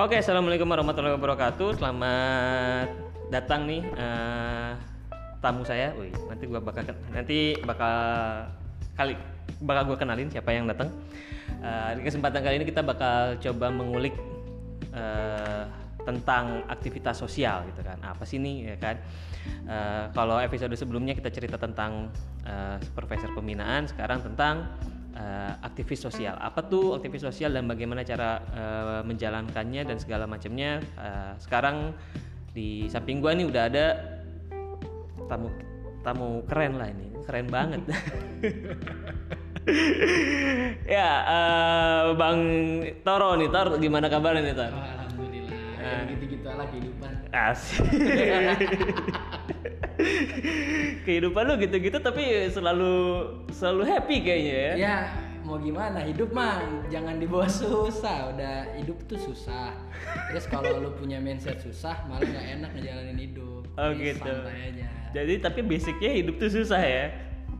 Oke, assalamualaikum warahmatullahi wabarakatuh. Selamat datang nih eh, tamu saya. Wih, nanti gua bakal nanti bakal kali bakal gua kenalin siapa yang datang. Eh, di kesempatan kali ini kita bakal coba mengulik eh, tentang aktivitas sosial gitu kan. Apa sih nih ya kan? Eh, kalau episode sebelumnya kita cerita tentang eh, supervisor pembinaan, sekarang tentang eh, aktivis sosial. Apa tuh aktivis sosial dan bagaimana cara eh, menjalankannya dan segala macamnya. Eh, sekarang di samping gua nih udah ada tamu tamu keren lah ini, keren banget. ya, eh, Bang Toro nih, Tor gimana kabarnya nih, Tor? Oh, Alhamdulillah. Ya, gitu-gitu lah kehidupan. Asik. Kehidupan lu gitu-gitu tapi selalu selalu happy kayaknya ya. Ya mau gimana hidup mah jangan dibawa susah. Udah hidup tuh susah. Terus kalau lu punya mindset susah malah nggak enak ngejalanin hidup. Oh, Jadi gitu. Santai aja. Jadi tapi basicnya hidup tuh susah ya.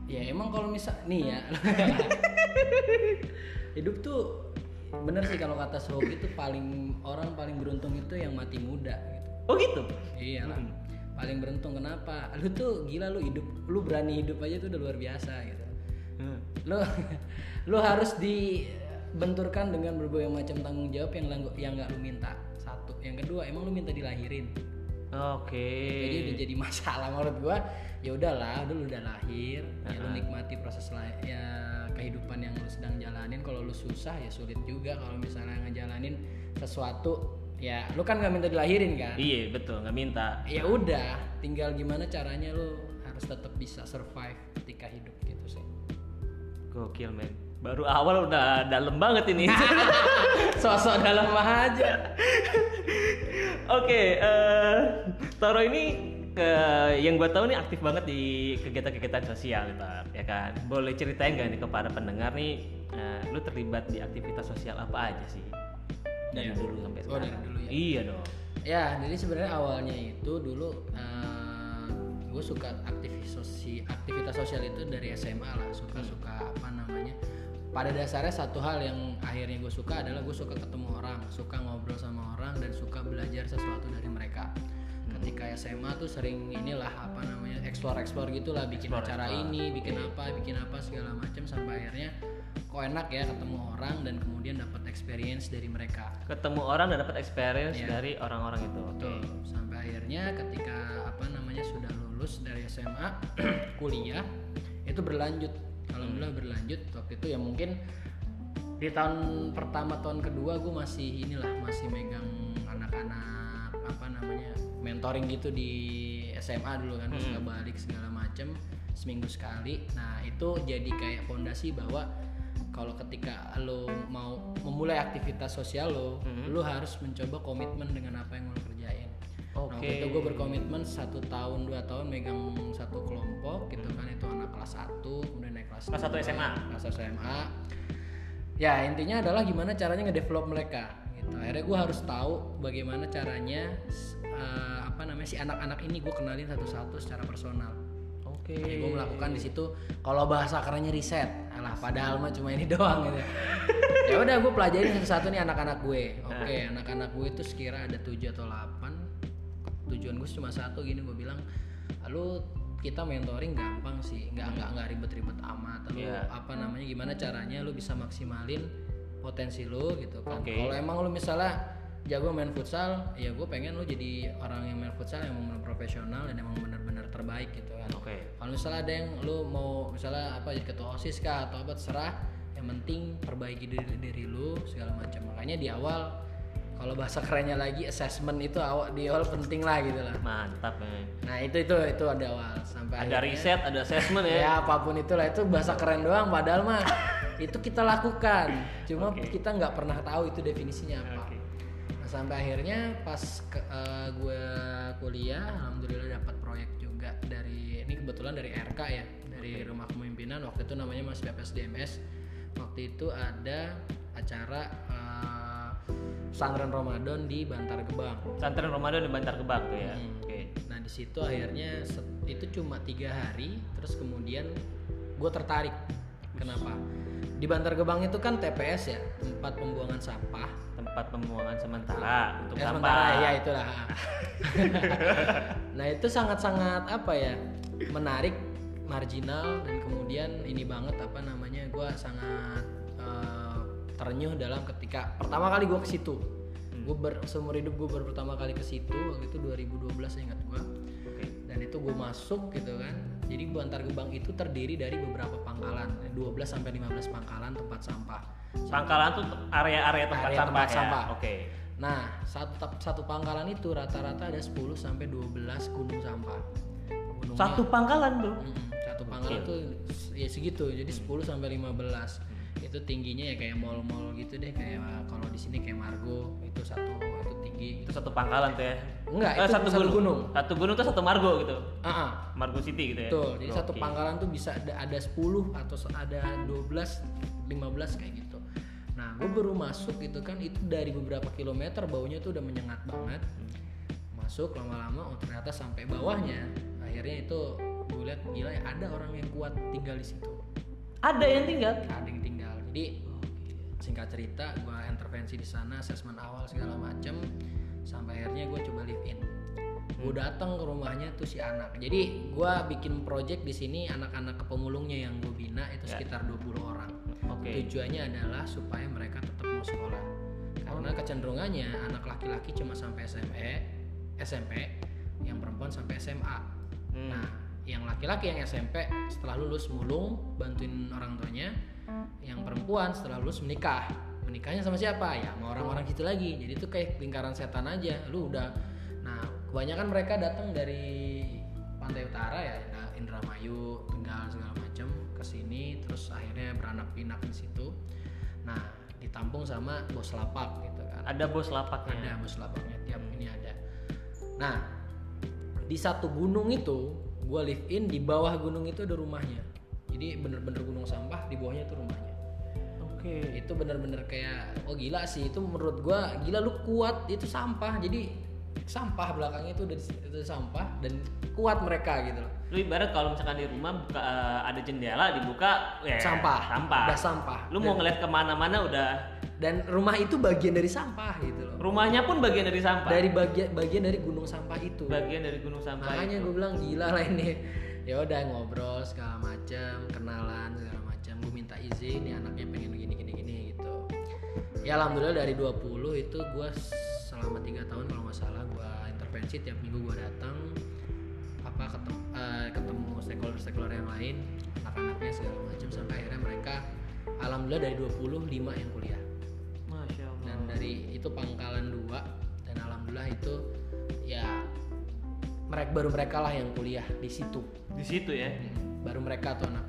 Ya emang kalau misal nih ya. hidup tuh bener sih kalau kata Sohok itu paling orang paling beruntung itu yang mati muda gitu. Oh gitu. Iya lah. Paling beruntung kenapa? Lu tuh gila lu hidup, lu berani hidup aja tuh udah luar biasa gitu. Hmm. Lu lu harus dibenturkan dengan berbagai macam tanggung jawab yang lang- yang nggak lu minta. Satu. Yang kedua, emang lu minta dilahirin. Oke. Jadi udah jadi masalah menurut gua. Ya udahlah, udah lu udah lahir, ya lu nikmati proses lah ya kehidupan yang lu sedang jalanin. Kalau lu susah ya sulit juga kalau misalnya ngejalanin sesuatu ya lu kan nggak minta dilahirin kan? Iya betul nggak minta. ya udah tinggal gimana caranya lu harus tetap bisa survive ketika hidup gitu sih Gokil men. Baru awal udah dalam banget ini. sosok dalam aja Oke, eh, Toro ini ke yang gue tahu nih aktif banget di kegiatan-kegiatan sosial, Tar, ya kan? Boleh ceritain gak nih kepada pendengar nih, eh, lu terlibat di aktivitas sosial apa aja sih? Dari Iya. dulu sampai Oh, sekarang. dari dulu ya? Iya dong. ya jadi sebenarnya awalnya itu dulu gue suka aktivis sosi aktivitas sosial itu dari SMA lah suka suka apa namanya pada dasarnya satu hal yang akhirnya gue suka adalah gue suka ketemu orang suka ngobrol sama orang dan suka belajar sesuatu dari mereka ketika SMA tuh sering inilah apa namanya explore explore gitulah bikin Explore, acara explore. ini bikin apa bikin apa segala macam sampai akhirnya kok enak ya ketemu orang dan kemudian dapat experience dari mereka Ketemu orang dan dapat experience Iya. dari orang-orang itu. Oke. Betul. Sampai akhirnya ketika apa namanya sudah lulus dari SMA, kuliah itu berlanjut. Alhamdulillah berlanjut. Waktu itu ya mungkin di tahun pertama tahun kedua gue masih inilah masih megang anak-anak apa namanya mentoring gitu di SMA dulu kan suka balik segala macem seminggu sekali. Nah itu jadi kayak fondasi bahwa kalau ketika lo mau memulai aktivitas sosial lo, lo harus mencoba komitmen dengan apa yang lo kerjain. Nah, Oke. waktu itu gue berkomitmen satu tahun dua tahun megang satu kelompok gitu kan itu anak kelas 1 kemudian naik kelas Kelas satu SMA? kelas satu SMA ya intinya adalah gimana caranya ngedevelop mereka gitu akhirnya gue harus tahu bagaimana caranya eh, apa namanya si anak-anak ini gue kenalin satu-satu secara personal Oke. gue melakukan di situ kalau bahasa kerennya riset. Alah padahal mah cuma ini doang gitu. Ya udah gue pelajarin satu-satu nih anak-anak gue. Oke anak-anak gue itu sekira ada 7 atau 8 tujuan gue cuma satu gini gue bilang lu kita mentoring gampang sih. Nggak nggak nggak ribet-ribet amat. Lu Iya. apa namanya gimana caranya lu bisa maksimalin potensi lu gitu kan. Oke. kalau emang lu misalnya jago main futsal ya gue pengen lu jadi orang yang main futsal yang benar profesional dan emang benar-benar terbaik gitu Oke. kalau misalnya ada yang lu mau misalnya apa jadi ketua osis kah atau apa terserah yang penting perbaiki diri diri lu segala macam makanya di awal kalau bahasa kerennya lagi assessment itu awal di awal penting lah gitu lah Mantap men. nah itu itu itu ada awal sampai Ada akhirnya- riset, ada assessment ya. ya apa pun itulah itu bahasa keren doang padahal mah itu kita lakukan cuma Oke. kita nggak pernah tahu itu definisinya apa sampai akhirnya pas ke, eh, gue kuliah alhamdulillah dapat proyek juga dari ini kebetulan dari RK ya dari rumah kepemimpinan waktu itu namanya masih PPSDMS waktu itu ada acara pesantren Ramadan di Bantar Gebang Santren Ramadan di Bantar Gebang tuh ya. Hmm. Oke. Nah di situ akhirnya itu cuma tiga hari, terus kemudian gue tertarik. Kenapa? Di Bantar Gebang itu kan TPS ya, tempat pembuangan sampah. Tempat pembuangan sementara untuk Ya, sampah. sementara ya itulah. nah itu sangat-sangat apa ya menarik, marginal dan kemudian ini banget apa namanya gue sangat eh, terenyuh dalam ketika pertama kali gue ke situ. Gue ber, seumur hidup gue baru pertama kali ke situ waktu itu 2012 ingat gue Oke. dan itu gue masuk gitu kan jadi bantar gebang itu terdiri dari beberapa pangkalan 12 sampai 15 pangkalan tempat sampah Pangkalan tuh area-area tempat Area sampah tempat ya. sampah. Oke. nah satu satu pangkalan itu rata-rata ada 10 sampai 12 gunung sampah Gunungnya- Satu pangkalan, Bro. Mm-mm, satu pangkalan tuh ya segitu jadi 10 sampai 15 itu tingginya ya kayak mall-mall gitu deh kayak kalau di sini kayak Margo itu satu itu tinggi Itu satu pangkalan tuh ya. Enggak Eh, itu satu, satu gunung. gunung Satu gunung tuh satu margo gitu. Ah, ah. Margo City gitu ya. Betul. Jadi satu Oke. pangkalan tuh bisa ada, ada 10 atau ada 12, 15 kayak gitu. Nah, gue baru masuk gitu kan itu dari beberapa kilometer baunya tuh udah menyengat banget. Masuk lama-lama oh ternyata sampai bawahnya. Akhirnya itu gue lihat gila ya ada orang yang kuat tinggal di situ. Ada yang tinggal. Ada yang tinggal. Jadi singkat cerita gue intervensi di sana asesmen awal segala macem sampai akhirnya gue coba live in gue datang ke rumahnya tuh si anak jadi gue bikin project di sini anak-anak kepemulungnya yang gue bina itu Ya. sekitar 20 orang Oke. tujuannya adalah supaya mereka tetap mau sekolah karena kecenderungannya anak laki-laki cuma sampai SME SMP yang perempuan sampai SMA Hmm. Nah, yang laki-laki yang SMP setelah lulus mulung bantuin orang tuanya, yang perempuan setelah lulus menikah. Menikahnya sama siapa? Ya sama orang-orang gitu lagi. Jadi itu kayak lingkaran setan aja. Lu udah Nah, kebanyakan mereka datang dari pantai utara ya, Indramayu, Tegal segala macam ke sini terus akhirnya beranak pinak di situ. Nah, ditampung sama bos lapak gitu kan Ada bos lapaknya. ada bos lapaknya tiap ini ada nah di satu gunung itu gue live in di bawah gunung itu ada rumahnya jadi bener-bener gunung sampah di bawahnya itu rumahnya Oke. itu bener-bener kayak oh gila sih itu menurut gue gila lu kuat itu sampah jadi sampah belakangnya itu udah itu sampah dan kuat mereka gitu loh Lu ibarat kalau misalkan di rumah buka eh, ada jendela dibuka ya sampah Sampah. udah sampah Lu mau ngeliat ke mana-mana udah dan rumah itu bagian dari sampah gitu loh rumahnya pun bagian dari sampah. dari bagian bagian dari gunung sampah itu bagian dari gunung sampah. makanya gue bilang gila lah ini ya udah ngobrol segala macam kenalan segala macam gue minta izin ya anaknya pengen gini gini gini gitu ya alhamdulillah dari 20 itu gue selama tiga tahun kalau nggak salah gue intervensi tiap minggu gue datang apa ketemu ketemu stakeholder stakeholder yang lain anak-anaknya segala macam sampai akhirnya mereka alhamdulillah dari 25 yang kuliah Masya Allah. dan dari itu pangkalan dua dan alhamdulillah itu ya mereka baru mereka lah yang kuliah di situ Di situ ya. baru mereka tuh anak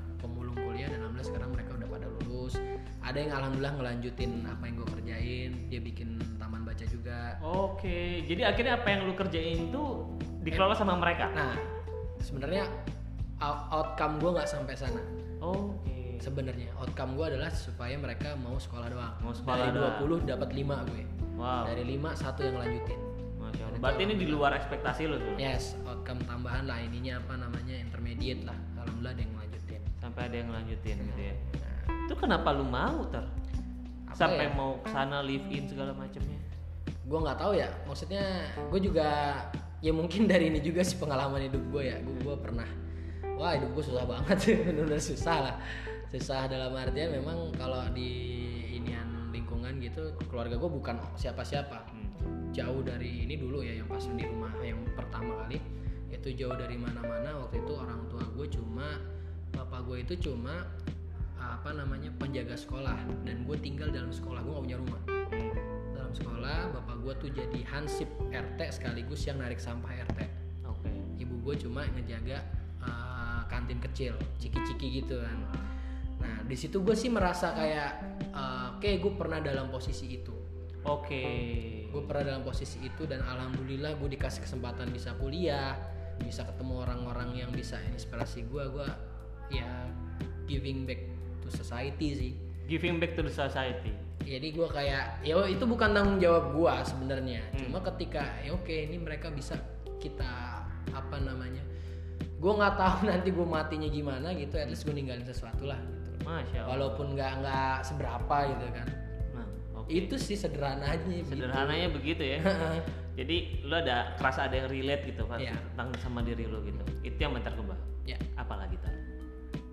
kuliah dan alhamdulillah sekarang mereka udah pada lulus ada yang alhamdulillah ngelanjutin apa yang gue kerjain dia bikin taman baca juga Oke, jadi akhirnya apa yang lu kerjain itu dikelola sama mereka. nah sebenarnya out- outcome gue nggak sampai sana Oke. sebenarnya outcome gue adalah supaya mereka mau sekolah doang Mau sekolah dari doang. 20 dapat 5 gue Wow. dari 5 satu yang lanjutin Masya Allah. Berarti ini di luar ekspektasi lu tuh. Yes, outcome tambahan lah ininya apa namanya intermediate lah. Alhamdulillah ada yang lanjutin. Sampai ada yang lanjutin gitu ya. Nah, Itu kenapa lu mau ter? Apa Sampai ya? mau ke sana live in segala macamnya. gue nggak tahu ya. Maksudnya gue juga ya mungkin dari ini juga sih pengalaman hidup gue ya. Gue gue pernah wah hidup gue susah banget sih benar-benar susah lah. Susah dalam artian memang kalau di inian lingkungan gitu keluarga gue bukan siapa-siapa. Hmm. Jauh dari ini dulu ya yang pas di rumah yang pertama kali itu jauh dari mana-mana waktu itu orang tua gue cuma bapak gue itu cuma apa namanya penjaga sekolah. Dan gue tinggal dalam sekolah gue gak punya rumah. Dalam sekolah bapak gue tuh jadi hansip RT sekaligus yang narik sampah RT Oke. ibu gue cuma ngejaga uh, kantin kecil ciki-ciki gitu kan. Nah di situ gue sih merasa kayak uh, oke gue pernah dalam posisi itu. Oke. gue pernah dalam posisi itu dan alhamdulillah gue dikasih kesempatan bisa kuliah bisa ketemu orang-orang yang bisa inspirasi gue gue ya giving back to society sih Giving back to the society. jadi gue kayak ya itu bukan tanggung jawab gue sebenarnya cuma ketika ya oke ini mereka bisa kita apa namanya gue nggak tahu nanti gue matinya gimana gitu at least gue ninggalin sesuatu lah gitu Masya Allah. walaupun nggak nggak seberapa gitu kan Nah, Oke. itu sih sederhananya gitu. Sederhananya begitu ya. Jadi lu ada kerasa ada yang relate gitu kan Iya. tentang sama diri lu gitu. Itu yang bentar kebah. ya Apalagi tar?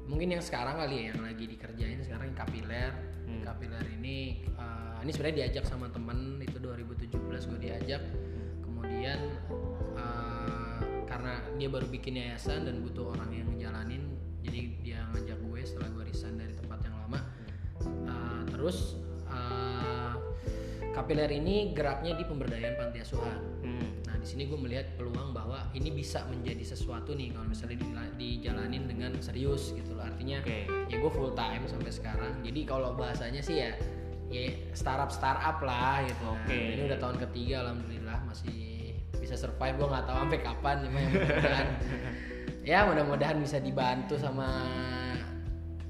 Mungkin yang sekarang kali ya yang lagi dikerjain sekarang kapiler Hmm. kapiler ini eh, ini sebenarnya diajak sama temen itu 2017 gue diajak. Kemudian eh, karena dia baru bikin yayasan dan butuh orang yang ngejalanin jadi dia ngajak gue setelah gue resign dari tempat yang lama. Eh, terus kapiler ini geraknya di pemberdayaan panti asuhan Hmm. Nah di sini gue melihat peluang bahwa ini bisa menjadi sesuatu nih kalau misalnya dijalanin dengan serius gitu loh. Artinya Oke. ya gue full time sampai sekarang. Jadi kalau bahasanya sih ya ya startup startup lah gitu. Nah, Oke. ini udah tahun ketiga alhamdulillah masih bisa survive. Gue nggak tahu sampai kapan cuma yang mudah-mudahan ya mudah-mudahan bisa dibantu sama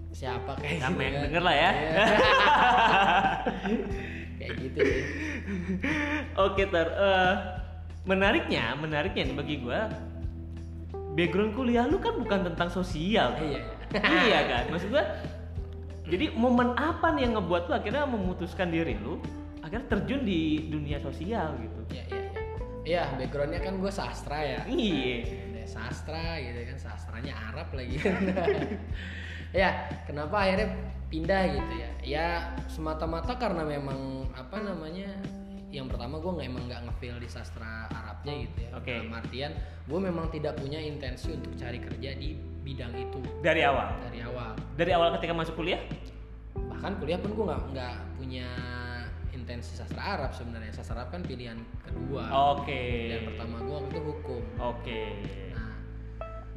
siapa kayak Sama gitu yang kan. denger lah ya. Kayak gitu sih. Oke ter, eh, menariknya, menariknya nih bagi gua, background kuliah lu kan bukan tentang sosial. Tar. Iya. iya kan, maksud gua. Jadi momen apa nih yang ngebuat lu akhirnya memutuskan diri lu akhirnya terjun di dunia sosial gitu? Iya, iya, iya. Iya, backgroundnya kan gue sastra ya. Iya. Sastra gitu kan, sastranya Arab lagi. ya, kenapa akhirnya pindah gitu ya? Ya semata-mata karena memang apa namanya? Yang pertama gue nggak emang nggak ngefeel di sastra Arabnya gitu ya. Oke. Dalam artian gue memang tidak punya intensi untuk cari kerja di bidang itu Dari awal. dari awal. Dari awal ketika masuk kuliah? Bahkan kuliah pun gue nggak nggak punya intensi sastra Arab sebenarnya. Sastra Arab kan pilihan kedua. Oke. Pilihan pertama gue waktu itu hukum. Oke. Nah,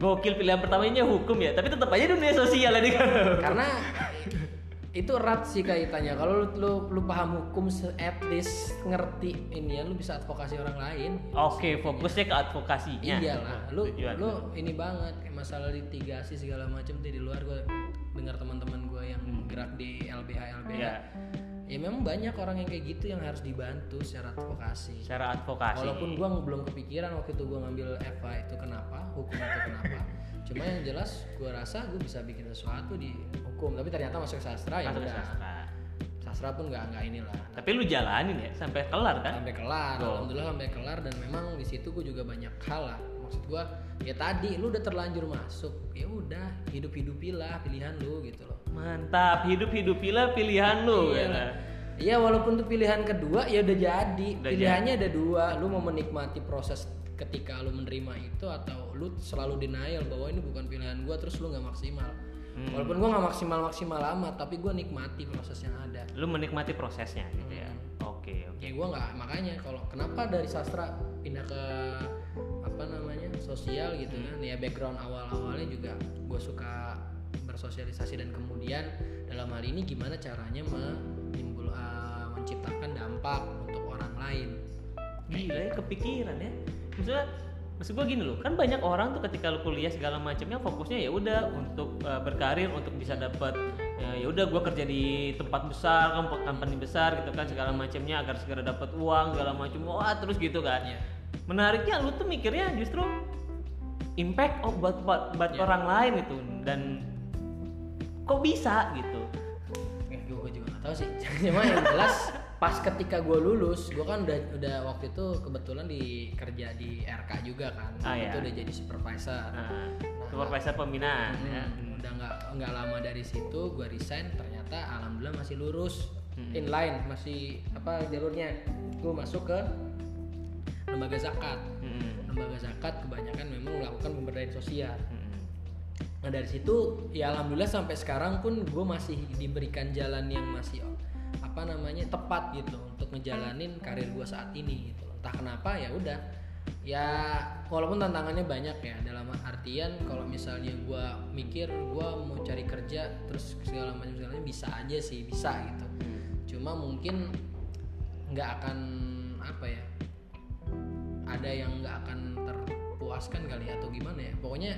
Gokil pilihan pertamanya hukum ya, tapi tetap aja dunia sosial ini kan. karena itu erat sih kaitannya. Kalau lu, lu, lu paham hukum, se- at least ngerti ini ya, lu bisa advokasi orang lain. Oke, fokusnya ke advokasinya. Iyalah, lu Tujuan. lu ini banget masalah litigasi segala macam tuh di luar gue dengar teman-teman gue yang gerak di LBH LBH. Iya. Ya memang banyak orang yang kayak gitu yang harus dibantu secara advokasi. Secara advokasi. Walaupun gua belum kepikiran waktu itu gua ngambil FA itu kenapa, hukum itu kenapa. Cuma yang jelas gua rasa gua bisa bikin sesuatu di hukum, tapi ternyata masuk sastra ya Masuk udah. sastra. Sastra pun nggak nggak inilah. Tapi lu jalanin ya sampai kelar kan? Sampai kelar, Tuh. alhamdulillah sampai kelar dan memang di situ gua juga banyak hal lah. Maksud gua ya tadi lu udah terlanjur masuk, ya udah hidup-hidupilah pilihan lu gitu loh. Mantap, hidup-hidupilah pilihan lu Iya ya. lah. Iya walaupun tuh pilihan kedua ya udah jadi. Udah Pilihannya ada dua. Lu mau menikmati proses ketika lu menerima itu atau lu selalu denial bahwa ini bukan pilihan gua terus lu nggak maksimal. Hmm. Walaupun gua nggak maksimal maksimal amat tapi gua nikmati proses yang ada. Lu menikmati prosesnya gitu ya. Hmm. Oke, oke. Ya gua nggak makanya kalau kenapa dari sastra pindah ke apa namanya sosial gitu Hmm. kan ya background awal-awalnya juga gue suka bersosialisasi dan kemudian dalam hal ini gimana caranya menimbul uh, menciptakan dampak untuk orang lain Gila ya kepikiran ya. Maksudnya maksud gua gini loh, kan banyak orang tuh ketika lu kuliah segala macamnya fokusnya ya udah untuk uh, berkarir, untuk bisa dapat ya ya udah gua kerja di tempat besar, kom- company besar gitu kan segala macamnya agar segera dapat uang segala macam. Wah, terus gitu kan. Iya. Menariknya lu tuh mikirnya justru impact oh buat buat, buat Iya. orang lain itu dan kok bisa gitu. ya gue juga nggak tahu sih cuma yang jelas pas ketika gue lulus gue kan udah udah waktu itu kebetulan di kerja di RK juga kan Ah, itu iya. udah jadi supervisor Nah, supervisor pembinaan ya. Hmm, udah nggak nggak lama dari situ gue resign ternyata alhamdulillah masih lurus Hmm. inline masih apa jalurnya gue masuk ke lembaga zakat Mm-mm. lembaga zakat kebanyakan memang melakukan pemberdayaan sosial Mm-mm. Nah dari situ ya alhamdulillah sampai sekarang pun gue masih diberikan jalan yang masih apa namanya tepat gitu untuk ngejalanin karir gue saat ini gitu. Entah kenapa ya udah. Ya walaupun tantangannya banyak ya dalam artian kalau misalnya gue mikir gue mau cari kerja terus segala macam segalanya bisa aja sih bisa gitu. Cuma mungkin nggak akan apa ya ada yang nggak akan terpuaskan kali atau gimana ya. Pokoknya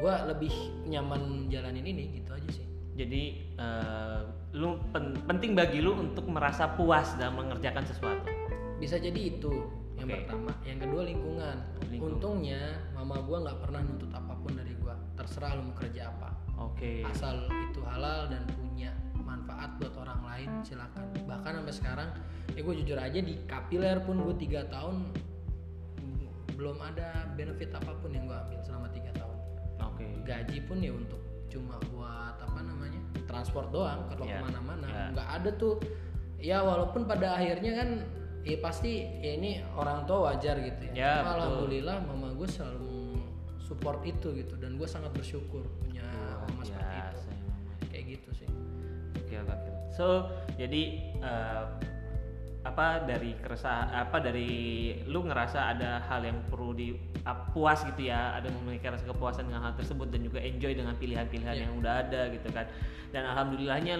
gue lebih nyaman jalanin ini gitu aja sih Jadi eh, lu pen- penting bagi lu untuk merasa puas dalam mengerjakan sesuatu. bisa jadi itu yang Oke. pertama yang kedua lingkungan Lingkungan. untungnya mama gue nggak pernah nuntut apa pun dari gue terserah lu mau kerja apa Oke. asal itu halal dan punya bermanfaat buat orang lain silakan bahkan sampai sekarang ya gue jujur aja di kapiler pun gue tiga tahun belum ada benefit apa pun yang gue ambil selama tiga Oke. gaji pun ya untuk cuma buat apa namanya transport doang kalau Ya, ke mana-mana ya. nggak ada tuh ya walaupun pada akhirnya kan ya pasti ya ini orang tua wajar gitu ya, Ya, Cuma alhamdulillah mama gue selalu support itu gitu dan gue sangat bersyukur punya mama seperti itu Biasa emang. kayak gitu sih Oke oke oke. So jadi eh, apa dari keresah apa dari lu ngerasa ada hal yang perlu di ah, puas gitu ya, ada memiliki rasa kepuasan dengan hal tersebut dan juga enjoy dengan pilihan-pilihan Iya. yang udah ada gitu kan. Dan alhamdulillahnya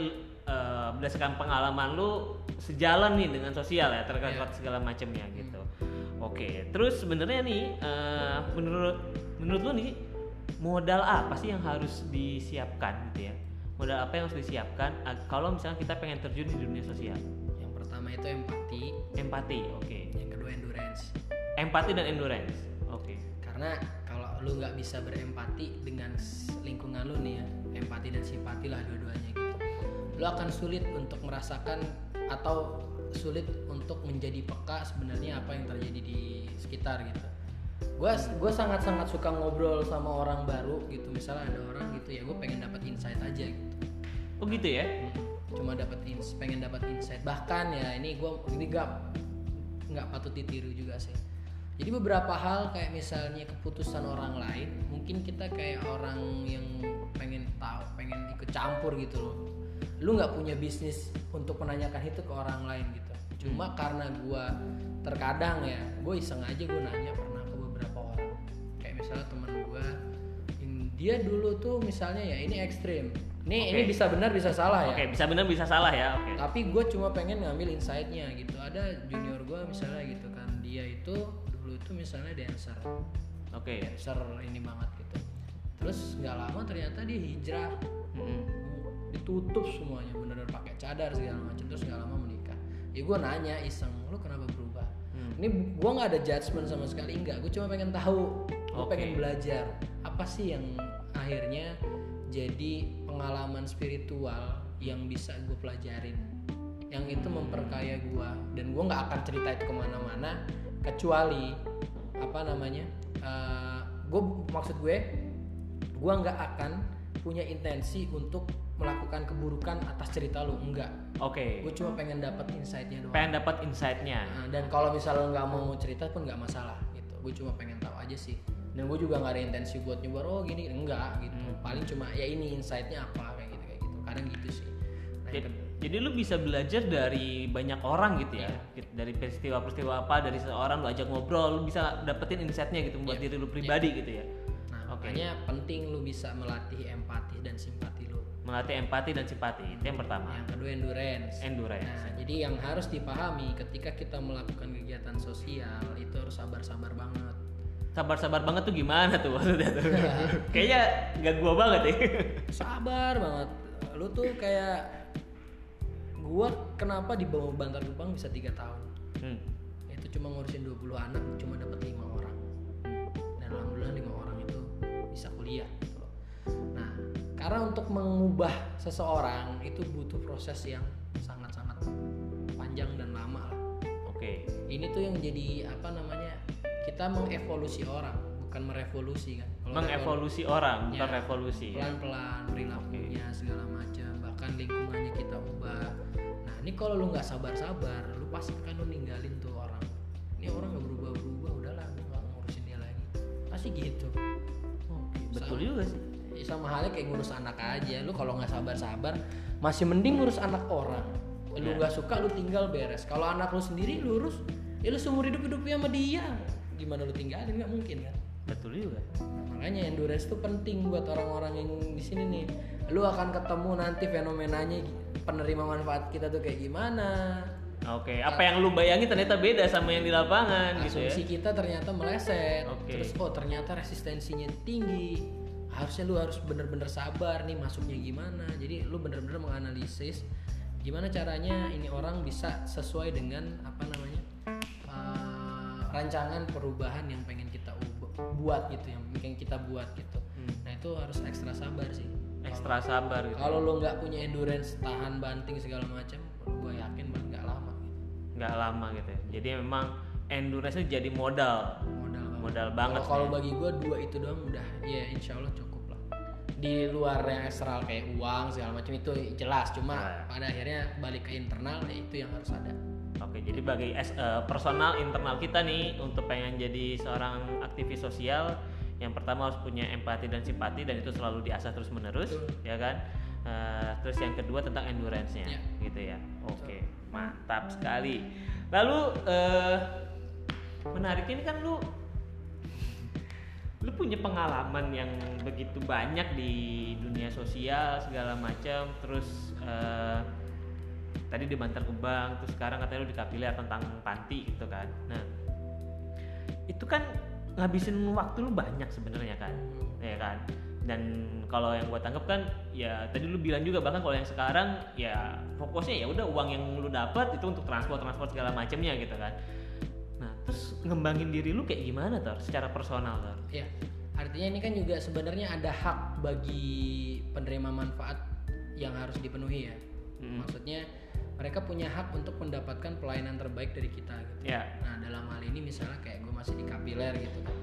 eh, berdasarkan pengalaman lu sejalan nih dengan sosial ya terkait Iya. segala macamnya gitu. Oke, terus sebenarnya nih eh, menurut menurut lu nih modal apa sih yang harus disiapkan gitu ya? Modal apa yang harus disiapkan kalau misalnya kita pengen terjun di dunia sosial? Pertama itu empati. Empati, oke. yang kedua endurance. Empati dan endurance, oke. karena kalau lu nggak bisa berempati dengan lingkungan lu nih ya empati dan simpati lah dua-duanya gitu. Lu akan sulit untuk merasakan atau sulit untuk menjadi peka sebenarnya apa yang terjadi di sekitar gitu. Gue gue sangat sangat suka ngobrol sama orang baru gitu. Misalnya ada orang gitu ya gue pengen dapat insight aja gitu. Oh gitu ya? Cuma dapat pengen dapat insight. Bahkan ya ini gue ini gak nggak patut ditiru juga sih. Jadi beberapa hal kayak misalnya keputusan orang lain mungkin kita kayak orang yang pengen tahu pengen ikut campur gitu loh. Lu nggak punya bisnis untuk menanyakan itu ke orang lain gitu. Cuma karena gue terkadang ya gue iseng aja gue nanya pernah ke beberapa orang. Kayak misalnya teman gue dia dulu tuh misalnya ya ini ekstrim ini ini Oke. bisa benar bisa salah ya Oke, bisa benar bisa salah ya, oke. tapi gue cuma pengen ngambil insightnya gitu ada junior gue misalnya gitu kan dia itu dulu itu misalnya dancer Oke ya. dancer ini banget gitu terus nggak lama ternyata dia hijrah Mm-mm. ditutup semuanya bener-bener pakai cadar segala macam terus nggak lama menikah ya gue nanya iseng lu kenapa berubah Hmm. ini gue nggak ada judgement sama sekali enggak gue cuma pengen tahu gue Oke. pengen belajar apa sih yang akhirnya jadi pengalaman spiritual yang bisa gue pelajarin. Yang itu memperkaya gue dan gue nggak akan cerita itu ke mana-mana kecuali apa namanya gue maksud gue gue nggak akan punya intensi untuk melakukan keburukan atas cerita lu. Enggak Oke. gue cuma pengen dapat insightnya doang. Pengen dapat insight-nya. Nah, dan kalau misalnya nggak mau cerita pun nggak masalah gitu. Gue cuma pengen tahu aja sih dan gue juga nggak ada intensi buat nyoba oh gini enggak gitu Hmm. paling cuma ya ini insightnya apa kayak gitu kayak gitu kadang gitu sih nah, Jadi, jadi lu bisa belajar dari banyak orang gitu ya. Iya. Gitu, Dari peristiwa-peristiwa apa dari seorang lu ajak ngobrol, lu bisa dapetin insight-nya gitu buat Iya. diri lu pribadi gitu ya. nah Oke. makanya penting lu bisa melatih empati dan simpati lu Melatih empati dan simpati. Itu yang pertama. yang kedua endurance Endurance. Nah, jadi yang harus dipahami ketika kita melakukan kegiatan sosial itu harus sabar-sabar banget. Sabar-sabar banget tuh gimana tuh maksudnya tuh? Kayaknya gak gua banget ya. Sabar banget. Lu tuh kayak gua kenapa di bawah bantar gebang bisa tiga tahun? Hmm. Itu cuma ngurusin 20 anak, cuma dapat lima orang. Dan alhamdulillah lima orang itu bisa kuliah gitu loh. Nah, karena untuk mengubah seseorang itu butuh proses yang sangat-sangat panjang dan lama lah. Oke. ini tuh yang jadi apa namanya kita mengevolusi orang bukan merevolusi kan Kalau Mengevolusi orang, bukan Ya. revolusi. ya. pelan-pelan perilakunya segala macam bahkan lingkungannya kita ubah nah ini kalau lu nggak sabar-sabar lu pasti kan lu ninggalin tuh orang ini orang nggak berubah-berubah udahlah gue nggak ngurusin dia lagi pasti gitu Oke, Betul Sama- juga sih. Ya, sama halnya kayak ngurus anak aja lu kalau nggak sabar-sabar masih mending ngurus anak orang lu Ya. nggak suka lu tinggal beres kalau anak lu sendiri lu urus ya lu seumur hidup hidupnya sama dia gimana lu tinggalin nggak mungkin kan Betul juga. makanya endurance itu penting buat orang-orang yang di sini nih lu akan ketemu nanti fenomenanya penerima manfaat kita tuh kayak gimana Oke, apa yang lu bayangin ternyata beda sama yang di lapangan gitu ya. asumsi kita ternyata meleset Oke. terus oh ternyata resistensinya tinggi harusnya lu harus bener-bener sabar nih masuknya gimana jadi lu bener-bener menganalisis gimana caranya ini orang bisa sesuai dengan apa namanya rancangan perubahan yang pengen kita ubah, buat gitu yang pengen kita buat gitu Hmm. nah itu harus ekstra sabar sih ekstra sabar gitu Kalau lo nggak punya endurance, tahan banting segala macam, gue yakin banget nggak lama. Gitu. nggak lama gitu ya. jadi memang endurance itu jadi modal Modal banget. modal banget Kalau ya. bagi gue dua itu doang udah, ya insya Allah cukup lah. Di luar yang eksternal kayak uang segala macam itu jelas, cuma Nah. pada akhirnya balik ke internal ya itu yang harus ada. Oke, jadi bagi eh, personal internal kita nih untuk pengen jadi seorang aktivis sosial, yang pertama harus punya empati dan simpati dan itu selalu diasah terus menerus, Betul. ya kan? Eh, terus yang kedua tentang endurance-nya, Ya. gitu ya. Oke, mantap sekali. Lalu eh menarik ini kan lu lu punya pengalaman yang begitu banyak di dunia sosial segala macam terus eh, tadi di Bantar Gebang terus sekarang katanya lu di Kapiler tentang panti gitu kan. Nah itu kan ngabisin waktu lu banyak sebenarnya kan ya kan? Dan kalau yang gua tangkap kan ya tadi lu bilang juga bahkan kalau yang sekarang ya fokusnya ya udah uang yang lu dapat itu untuk transport transport segala macamnya gitu kan. Nah terus ngembangin diri lu kayak gimana tuh secara personal tuh Ya, artinya ini kan juga sebenarnya ada hak bagi penerima manfaat yang harus dipenuhi ya. Mm. Maksudnya mereka punya hak untuk mendapatkan pelayanan terbaik dari kita gitu. ya Nah dalam hal ini misalnya kayak gue masih di Kapiler gitu kan.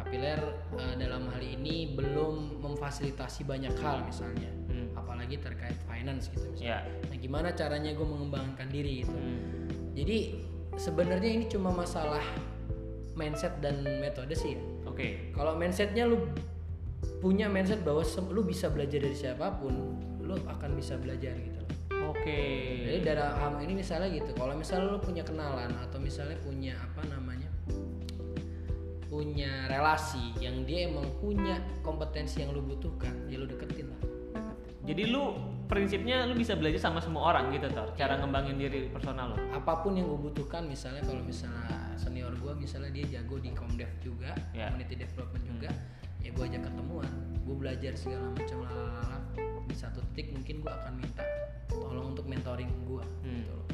Kapiler eh, dalam hal ini belum memfasilitasi banyak hal misalnya, Hmm. apalagi terkait finance gitu ya misalnya. Nah gimana caranya gue mengembangkan diri gitu. Hmm. Jadi sebenarnya ini cuma masalah mindset dan metode sih ya. oke Kalau mindsetnya lu punya mindset bahwa lu bisa belajar dari siapa pun, lu akan bisa belajar gitu oke Jadi dalam hal ini misalnya gitu, kalau misalnya lu punya kenalan atau misalnya punya apa namanya, punya relasi yang dia emang punya kompetensi yang lu butuhkan, ya lu deketin lah. jadi lu prinsipnya lu bisa belajar sama semua orang gitu tuh cara ngembangin diri personal lu Apa pun yang gue butuhkan, misalnya kalau misalnya senior gue, misalnya dia jago di comdev juga, Ya. community development juga, ya gue ajak ketemuan, gue belajar segala macam lalala. Di satu titik mungkin gue akan minta tolong untuk mentoring gue. Hmm. Gitu loh.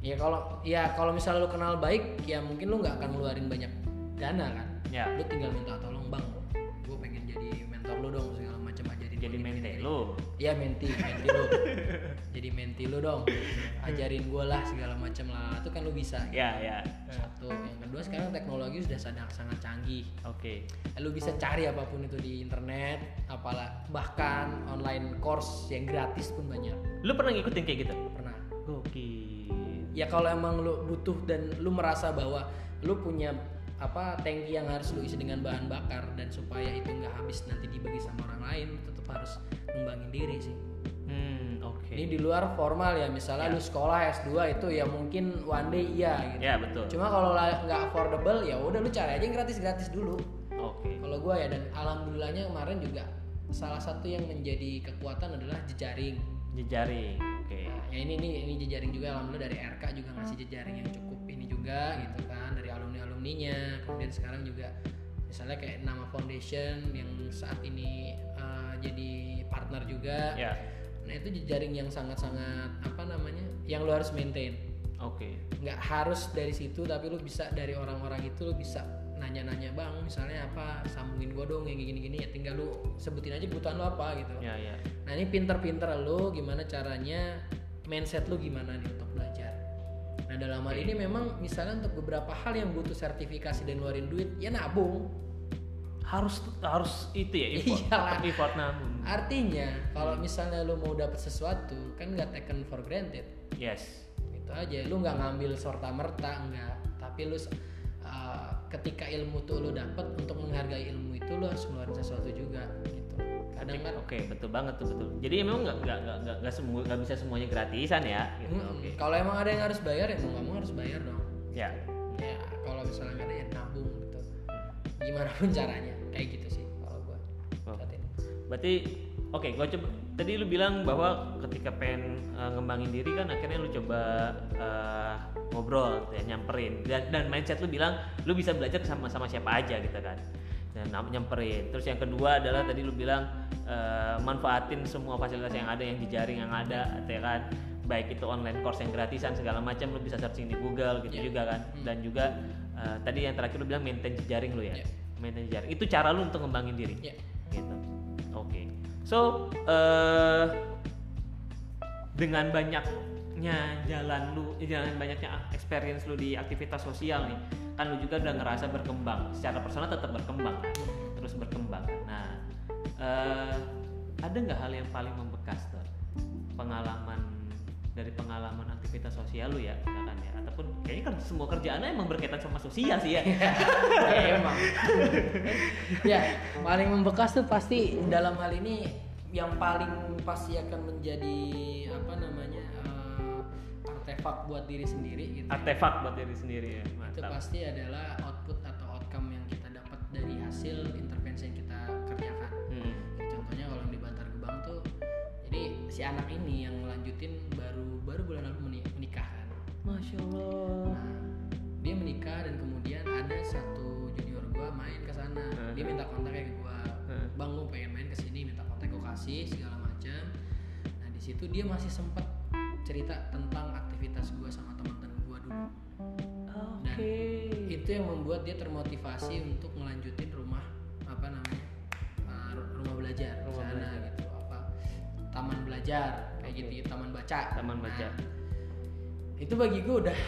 Ya kalau ya kalau misalnya lu kenal baik, ya mungkin lu nggak akan ngeluarin banyak dana kan. ya Lu tinggal minta tolong bang, gue pengen jadi mentor lu dong jadi gini, lu Iya menti, menti lu. Jadi menti lu dong. Ajarin gue lah segala macam lah. Itu kan lu bisa. ya ya Satu, yang kedua sekarang teknologi sudah sangat sangat canggih. oke Lu bisa cari apa pun itu di internet, apalah bahkan online course yang gratis pun banyak. lu pernah ngikutin kayak gitu Pernah. Gokil. Ya kalau emang lu butuh dan lu merasa bahwa lu punya apa tangki yang harus lu isi dengan bahan bakar dan supaya itu nggak habis nanti dibagi sama orang lain, tetap harus ngembangin diri sih. Hmm, oke. Ini di luar formal ya, misalnya lu sekolah S2 itu ya mungkin one day iya gitu. Ya, betul. Cuma kalau la- nggak affordable ya udah lu cari aja yang gratis-gratis dulu. Oke. Kalau gua ya dan alhamdulillahnya kemarin juga salah satu yang menjadi kekuatan adalah jejaring. Jejaring. Oke. Nah, ya ini ini ini jejaring juga alhamdulillah dari RK juga ngasih jejaring yang cukup ini juga gitu kan alumninya. Kemudian sekarang juga misalnya kayak nama foundation yang saat ini eh, jadi partner juga. Ya. Nah itu jejaring yang sangat-sangat apa namanya yang lu harus maintain. Oke. Nggak harus dari situ tapi lu bisa dari orang-orang itu lu bisa nanya-nanya bang misalnya apa sambungin gua dong yang gini-gini ya tinggal lu sebutin aja kebutuhan lu apa gitu. Ya, ya. Nah ini pinter-pinter lu gimana caranya mindset lu gimana nih untuk belajar. Nah dalam hal ini memang misalnya untuk beberapa hal yang butuh sertifikasi dan ngeluarin duit ya nabung. Harus harus itu ya effort. Iyalah. effort nabung. Artinya kalau misalnya lu mau dapet sesuatu kan nggak taken for granted. Yes. Itu aja. Lu nggak ngambil serta merta enggak. Tapi lu uh, ketika ilmu tuh lu dapet untuk menghargai ilmu itu lu harus ngeluarin sesuatu juga. Kadang kan Oke, betul banget tuh betul. Jadi memang nggak nggak nggak nggak nggak bisa semuanya gratisan ya. Gitu. Mm, Oke. Kalau emang ada yang harus bayar ya mau nggak mau harus bayar dong. Ya. Ya kalau misalnya nggak ada yang nabung gitu. Gimana pun caranya kayak gitu sih kalau gua. Oh. saat ini. Berarti oke, gua coba tadi lu bilang bahwa ketika pengen uh, ngembangin diri kan akhirnya lu coba uh, ngobrol gitu ya, nyamperin dan, dan mindset lu bilang lu bisa belajar sama sama siapa aja gitu kan. Nam- nyamperin. Terus yang kedua adalah tadi lu bilang uh, manfaatin semua fasilitas yang ada yang jejaring yang ada ya kan. Baik itu online course yang gratisan segala macam lu bisa searching di Google gitu Ya. juga kan. Dan juga uh, tadi yang terakhir lu bilang maintain jejaring lu ya. Ya. Maintain jejaring. Itu cara lu untuk ngembangin diri Ya. gitu oke So eh dengan banyaknya jalan lu, jalan banyaknya experience lu di aktivitas sosial nih, kan lu juga udah ngerasa berkembang. Secara personal tetap berkembang, kan? terus berkembang. Nah, eh ada nggak hal yang paling membekas tuh? Pengalaman dari pengalaman aktivitas sosial lu ya, misalkan ya, ataupun kayaknya kan semua kerjaannya emang berkaitan sama sosial sih ya. Ya, emang ya paling membekas tuh pasti dalam hal ini yang paling pasti akan menjadi apa namanya artefak buat diri sendiri gitu ya. Artefak buat diri sendiri ya. itu Mantap. pasti adalah output atau outcome yang kita dapat dari hasil intervensi yang kita kerjakan Hmm. Contohnya kalau yang di Bantar Gebang tuh jadi si anak ini yang ngelanjutin baru baru bulan lalu meni- menikah kan Masya Allah. Nah, dia menikah dan kemudian ada satu junior gua main ke sana. Dia minta kontaknya ke gua. Hmm. Bang, gua pengen main ke sini, minta kontak gua kasih segala macam. Nah, di situ dia masih sempet cerita tentang aktivitas gua sama teman-teman gua dulu. Oke. Itu yang membuat dia termotivasi untuk melanjutin rumah apa namanya? uh, ru- rumah belajar Rumah sana belajar. gitu apa taman belajar kayak Oke. gitu ya, taman baca Taman baca. Nah, itu bagi gue udah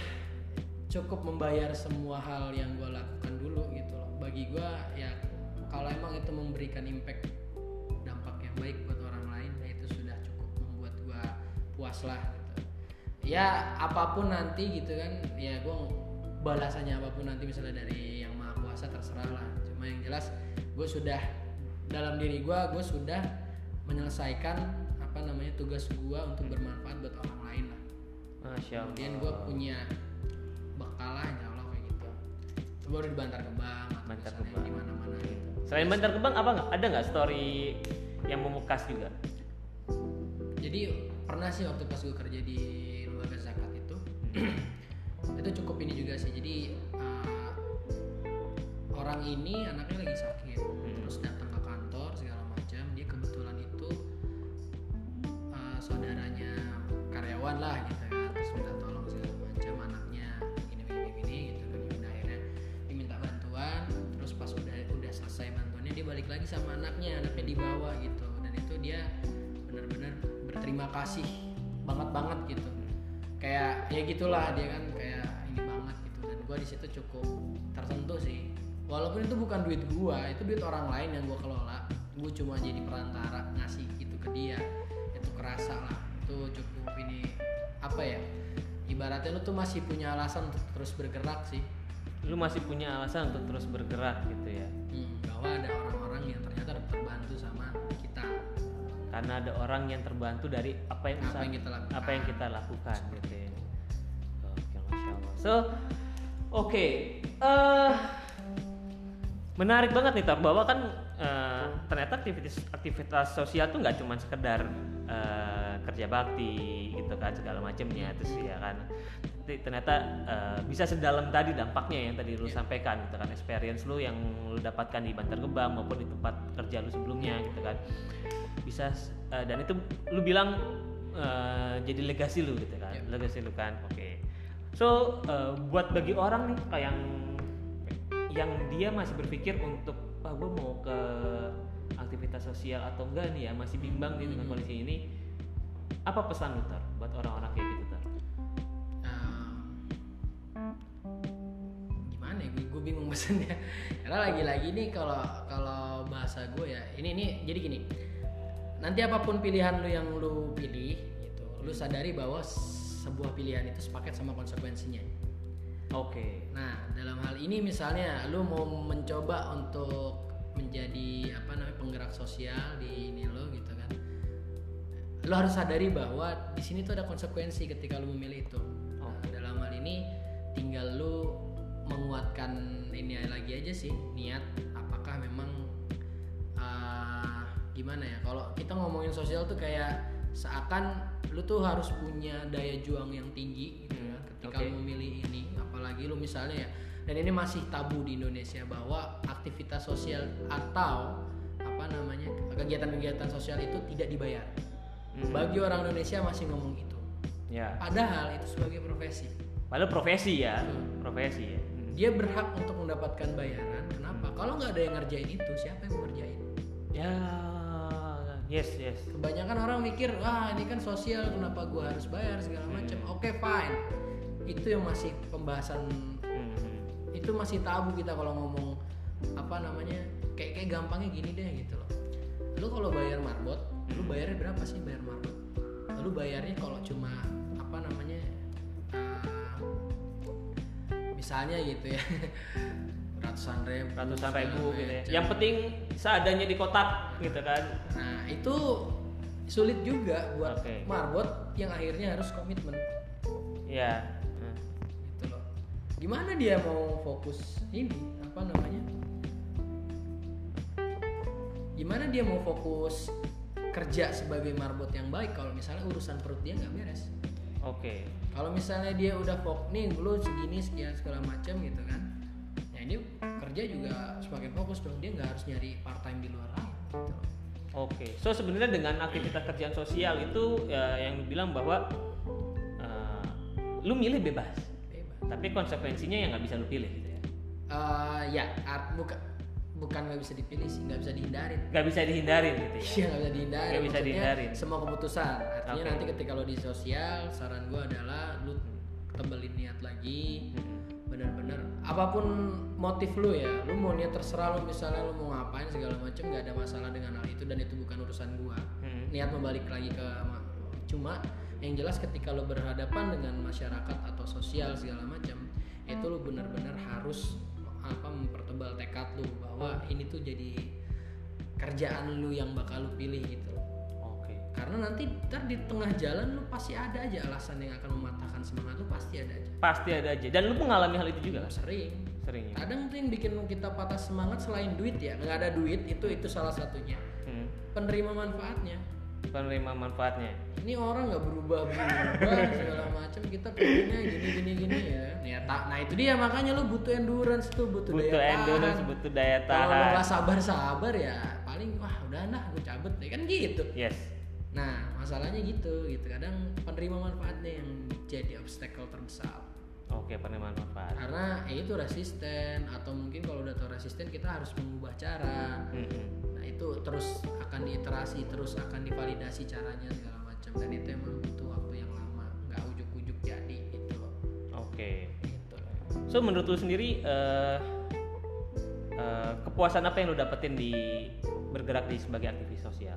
cukup membayar semua hal yang gue lakukan dulu gitu loh bagi gue ya kalau emang itu memberikan impact dampak yang baik buat orang lain ya itu sudah cukup membuat gue puas lah gitu ya apa pun nanti gitu kan ya gue balasannya apa pun nanti misalnya dari yang maha kuasa terserah lah cuma yang jelas gue sudah dalam diri gue gue sudah menyelesaikan apa namanya tugas gue untuk bermanfaat buat orang lain lah Masya Allah. kemudian gue punya bekal lah insya Allah kayak gitu itu baru di Bantar Gebang atau Bantar misalnya Gebang. di mana-mana gitu Selain Bantar Gebang apa nggak? Ada nggak story yang memukas juga? jadi pernah sih waktu pas gue kerja di itu cukup ini juga sih. Jadi uh, orang ini anaknya lagi sakit. Terus datang ke kantor segala macam. Dia kebetulan itu uh, saudaranya karyawan lah gitu ya terus minta tolong segala macam anaknya gini gini gini gitu kan. Udah akhirnya diminta bantuan. Terus pas udah udah selesai bantuannya dia balik lagi sama anaknya. Anaknya dibawa gitu. Dan itu dia benar-benar berterima kasih kayak ya gitulah dia kan kayak ini banget gitu. Dan gua di situ cukup tersentuh sih. Walaupun itu bukan duit gua itu duit orang lain yang gua kelola. Gua cuma jadi perantara ngasih itu ke dia. Itu kerasa lah itu cukup ini apa ya ibaratnya lu tuh masih punya alasan untuk terus bergerak sih. Lu masih punya alasan untuk terus bergerak gitu ya? Hmm, bahwa ada orang-orang yang ternyata terbantu sama kita. Karena ada orang yang terbantu dari apa yang Apa usaha- yang kita lakukan. apa yang kita lakukan gitu ya. So, oke, eh, menarik banget nih Tor bahwa kan eh, ternyata aktivitas aktivitas sosial tuh nggak cuma sekedar eh, kerja bakti gitu kan segala macamnya terus ya kan. Ternyata eh, bisa sedalam tadi dampaknya yang tadi lu sampaikan gitu kan experience lu yang lu dapatkan di Bantar Gebang maupun di tempat kerja lu sebelumnya gitu kan. Bisa eh, dan itu lu bilang eh, jadi legasi lu gitu kan Yep. legasi lu kan oke so eh, buat bagi orang nih kayak yang yang dia masih berpikir untuk ah gue mau ke aktivitas sosial atau enggak nih ya masih bimbang nih dengan kondisi ini apa pesan lu Tar, buat orang-orang kayak gitu Tar? Ehm, gimana ya gue, gue bingung pesannya. Karena lagi-lagi nih kalau kalau bahasa gue ya ini ini jadi gini. Nanti apa pun pilihan lu yang lu pilih gitu lu sadari bahwa sebuah pilihan itu sepaket sama konsekuensinya oke Nah, dalam hal ini misalnya lu mau mencoba untuk menjadi apa namanya penggerak sosial di ini lo gitu kan. Lu harus sadari bahwa di sini tuh ada konsekuensi ketika lu memilih itu. Nah, dalam hal ini tinggal lu menguatkan ini lagi aja sih niat apakah memang ah, gimana ya kalau kita ngomongin sosial tuh kayak seakan lu tuh harus punya daya juang yang tinggi gitu kan ketika Oke. lu memilih ini. Apalagi lu misalnya ya dan ini masih tabu di Indonesia bahwa aktivitas sosial atau apa namanya kegiatan-kegiatan sosial itu tidak dibayar. Mhm. bagi orang Indonesia masih ngomong itu ya. Padahal itu sebagai profesi. Padahal profesi ya Betul. profesi ya. Hmm. dia berhak untuk mendapatkan bayaran kenapa? Kalau nggak ada yang ngerjain itu siapa yang mau ngerjain? Ya yes yes. Kebanyakan orang mikir wah ini kan sosial kenapa gua harus bayar segala macam? Oke fine. Itu yang masih pembahasan. Hmm. itu masih tabu kita kalau ngomong apa namanya kayak kayak gampangnya gini deh gitu loh. Lu kalau bayar marbot lu bayarnya berapa sih bayar marbot? Lu bayarnya kalau cuma apa namanya uh, misalnya gitu ya ratusan ribu ratusan ribu gitu ya. yang penting seadanya di kotak gitu kan. Nah itu sulit juga buat Oke. marbot yang akhirnya harus komitmen. Ya Nah. gitu loh. Gimana dia mau fokus ini? Apa namanya? Gimana dia mau fokus kerja sebagai marbot yang baik kalau misalnya urusan perut dia nggak beres? Oke. Kalau misalnya dia udah fokus nih lu segini sekian segala macam gitu kan ini kerja juga semakin fokus dong dia nggak harus nyari part time di luar lain gitu. Oke, so sebenarnya dengan aktivitas kerjaan sosial itu ya, yang bilang bahwa eh, lu milih bebas, bebas tapi konsekuensinya yang nggak bisa lu pilih gitu ya. Eh, ya art, bukan bukan nggak bisa dipilih sih nggak bisa dihindarin Nggak bisa dihindarin gitu ya. Iya nggak bisa dihindarin. Nggak bisa dihindarin. Semua keputusan. Artinya Oke. nanti ketika lo di sosial, saran gue adalah lu tebelin niat lagi. Hmm. Bener-bener apa pun motif lu ya, lu mau niat terserah lu misalnya lu mau ngapain segala macam nggak ada masalah dengan hal itu dan itu bukan urusan gua. Hmm. Niat membalik lagi ke ma- cuma yang jelas ketika lo berhadapan dengan masyarakat atau sosial segala macam itu lu benar-benar harus apa mempertebal tekad lu bahwa ini tuh jadi kerjaan lu yang bakal lu pilih gitu. Karena nanti ntar di tengah jalan lu pasti ada aja alasan yang akan mematahkan semangat lu pasti ada aja Pasti ada aja. Dan lu mengalami hal itu juga kan? sering Sering. ya? kadang tuh yang bikin kita patah semangat selain duit ya nggak ada duit itu itu salah satunya Hmm. penerima manfaatnya Penerima manfaatnya. ini orang nggak berubah berubah segala macam kita pengennya gini gini gini ya ya tak nah itu dia makanya lu butuh endurance tuh butuh, Butuh daya endurance, tahan butuh daya kalau lu tahan. nggak sabar sabar ya paling wah udah nah gue cabut deh kan gitu Yes. Nah masalahnya gitu gitu kadang penerima manfaatnya yang jadi obstacle terbesar Oke, penerima manfaat. karena ya itu resisten atau mungkin kalau udah tahu resisten kita harus mengubah cara Mm-mm. nah itu terus akan diiterasi terus akan divalidasi caranya segala macam dan itu emang butuh waktu yang lama nggak ujuk-ujuk jadi gitu Oke. gitu So menurut lu sendiri eh, eh, kepuasan apa yang lu dapetin di bergerak di sebagai aktivis sosial?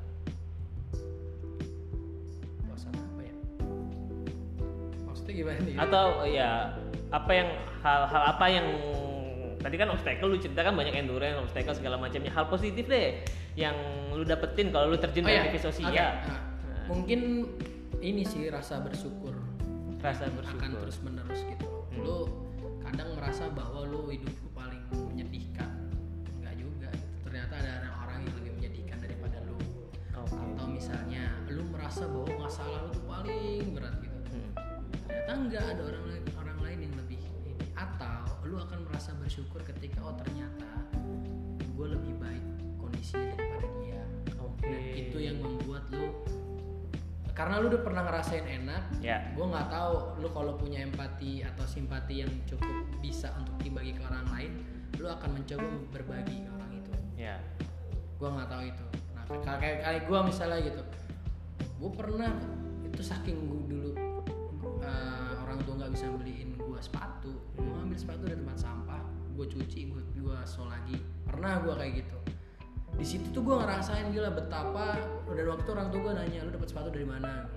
Gimana nih Atau ya apa yang hal-hal apa yang tadi kan obstacle lu ceritakan banyak endurance, obstacle segala macamnya. Hal positif deh yang lu dapetin kalau lu terjun Oh di ya, aktivis sosial. oke. Nah, mungkin ini sih rasa bersyukur Rasa akan bersyukur. terus menerus gitu. Hmm. Lu kadang merasa bahwa lu hidup lu paling menyedihkan. Enggak juga. Ternyata ada orang yang lebih menyedihkan daripada lu. Oke. Atau misalnya lu merasa bahwa masalah lu tuh paling berat. Ternyata enggak ada orang lain orang lain yang lebih ini. Atau lu akan merasa bersyukur ketika oh ternyata gue lebih baik kondisinya daripada dia. Oke. Dan itu yang membuat lu karena lu udah pernah ngerasain enak Ya. gue nggak tahu lu kalau punya empati atau simpati yang cukup bisa untuk dibagi ke orang lain lu akan mencoba berbagi ke orang itu Ya. gue nggak tahu itu nah kayak, kayak gue misalnya gitu gue pernah itu saking gue dulu bisa beliin gue sepatu gue ngambil sepatu dari tempat sampah gue cuci gue gue sol lagi pernah gue kayak gitu di situ tuh gue ngerasain gila betapa dan waktu orang tua gue nanya lu dapat sepatu dari mana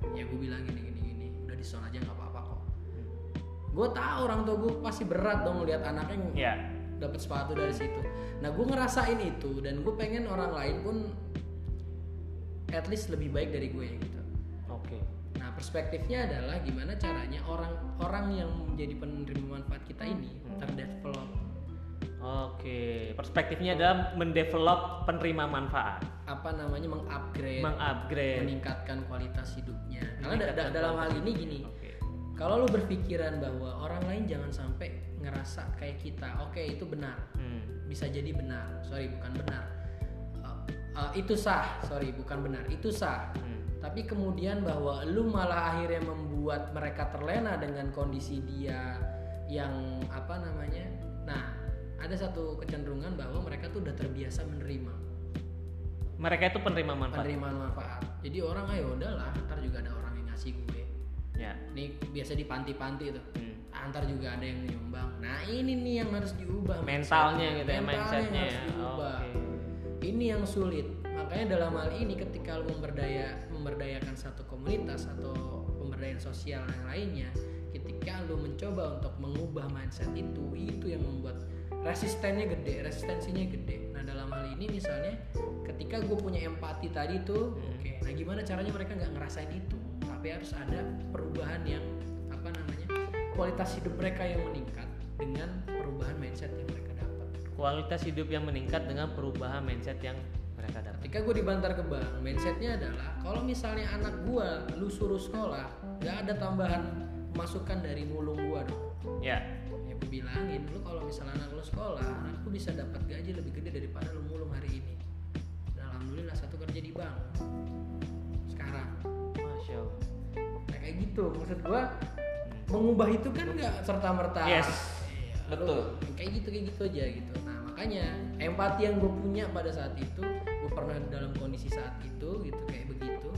Hmm. ya gue bilang gini gini gini udah di aja nggak apa-apa kok gue tahu orang tua gue pasti berat dong lihat anaknya Ya. dapat sepatu dari situ nah gue ngerasain itu dan gue pengen orang lain pun at least lebih baik dari gue gitu Oke. Nah perspektifnya adalah gimana caranya orang orang yang menjadi penerima manfaat kita ini terdevelop Oke. Perspektifnya adalah mendevelop penerima manfaat, apa namanya mengupgrade mengupgrade. meningkatkan kualitas hidupnya karena da- da- dalam hal ini gini Oke. kalau lu berpikiran bahwa orang lain jangan sampai ngerasa kayak kita oke itu benar Hmm. bisa jadi benar sorry bukan benar Uh, uh, itu sah sorry bukan benar itu sah Hmm. Tapi kemudian bahwa lu malah akhirnya membuat mereka terlena dengan kondisi dia yang apa namanya? Nah ada satu kecenderungan bahwa mereka tuh udah terbiasa menerima. Mereka itu penerima manfaat. Penerimaan manfaat. Jadi orang ayo udahlah ntar juga ada orang yang ngasih gue. Ya. Ini biasa di panti-panti itu Hmm. Ah, ntar juga ada yang nyumbang. Nah ini nih yang harus diubah. Mentalnya gitu ya Mentalnya mindsetnya harus ya. diubah. Oke. ini yang sulit makanya dalam hal ini ketika lu memberdaya memberdayakan satu komunitas atau pemberdayaan sosial yang lainnya ketika lu mencoba untuk mengubah mindset itu itu yang membuat resistennya gede resistensinya gede. Nah dalam hal ini misalnya ketika gue punya empati tadi tuh oke nah gimana caranya mereka nggak ngerasain itu? Tapi harus ada perubahan yang apa namanya kualitas hidup mereka yang meningkat dengan perubahan mindset yang mereka dapat. Kualitas hidup yang meningkat dengan perubahan mindset yang mereka dapat ketika gue di Bantar Gebang mindsetnya adalah kalau misalnya anak gua lu suruh sekolah nggak ada tambahan masukan dari mulung gua dong. Ya. Ya gue bilangin lu kalau misalnya anak lu sekolah anak lu bisa dapat gaji lebih gede daripada lu mulung hari ini. Dan alhamdulillah satu kerja di bank. Sekarang. Masya allah. Nah, kayak gitu. Maksud gua mengubah itu kan nggak serta merta Yes, betul. kayak gitu kayak gitu aja gitu. Nah makanya empati yang gue punya pada saat itu gue pernah dalam kondisi saat itu gitu kayak begitu.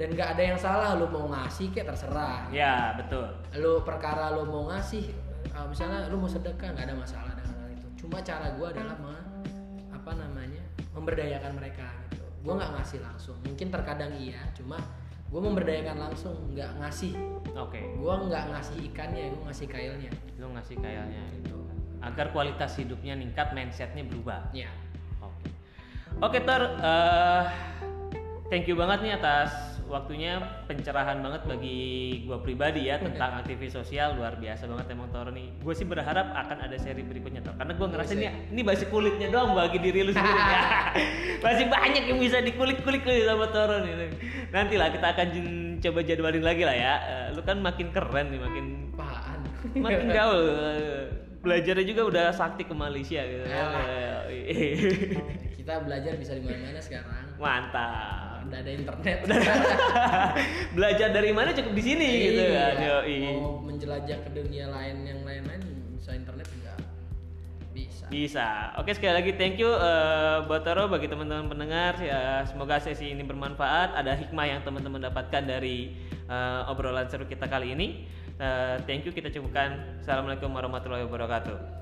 Dan nggak ada yang salah lu mau ngasih kayak terserah. Ya betul. Lu perkara lu mau ngasih uh, misalnya lu mau sedekah nggak ada masalah dengan hal itu. Cuma cara gue adalah me- apa namanya memberdayakan mereka gitu. Gue nggak ngasih langsung. Mungkin terkadang iya cuma gue memberdayakan langsung nggak ngasih. Oke. Gue nggak ngasih ikannya gue ngasih kailnya. Lu ngasih kayaknya itu agar kualitas hidupnya ningkat mindsetnya berubah. Ya. Oke Tor, eh, thank you banget nih atas waktunya pencerahan banget bagi gua pribadi ya tentang aktivis sosial luar biasa banget emang Tor nih. Gue sih berharap akan ada seri berikutnya Tor karena gua ngerasa ini ini masih kulitnya doang bagi diri lu sendiri ya. masih banyak yang bisa dikulik-kulik sama Toro nih. Nanti lah kita akan coba jadwalin lagi lah ya. Eh, lu kan makin keren nih, makin apaan makin gaul. Belajarnya juga udah sakti ke Malaysia gitu. Kita belajar bisa di mana-mana sekarang Mantap. udah ada internet Belajar dari mana cukup di sini gitu Iya. kan. Yoi. mau menjelajah ke dunia lain yang lain-lain bisa internet enggak bisa Bisa. Oke sekali lagi thank you buat Toro bagi teman-teman pendengar ya semoga sesi ini bermanfaat. Ada hikmah yang teman-teman dapatkan dari eh, obrolan seru kita kali ini. Eh, thank you kita cukupkan. Assalamualaikum warahmatullahi wabarakatuh.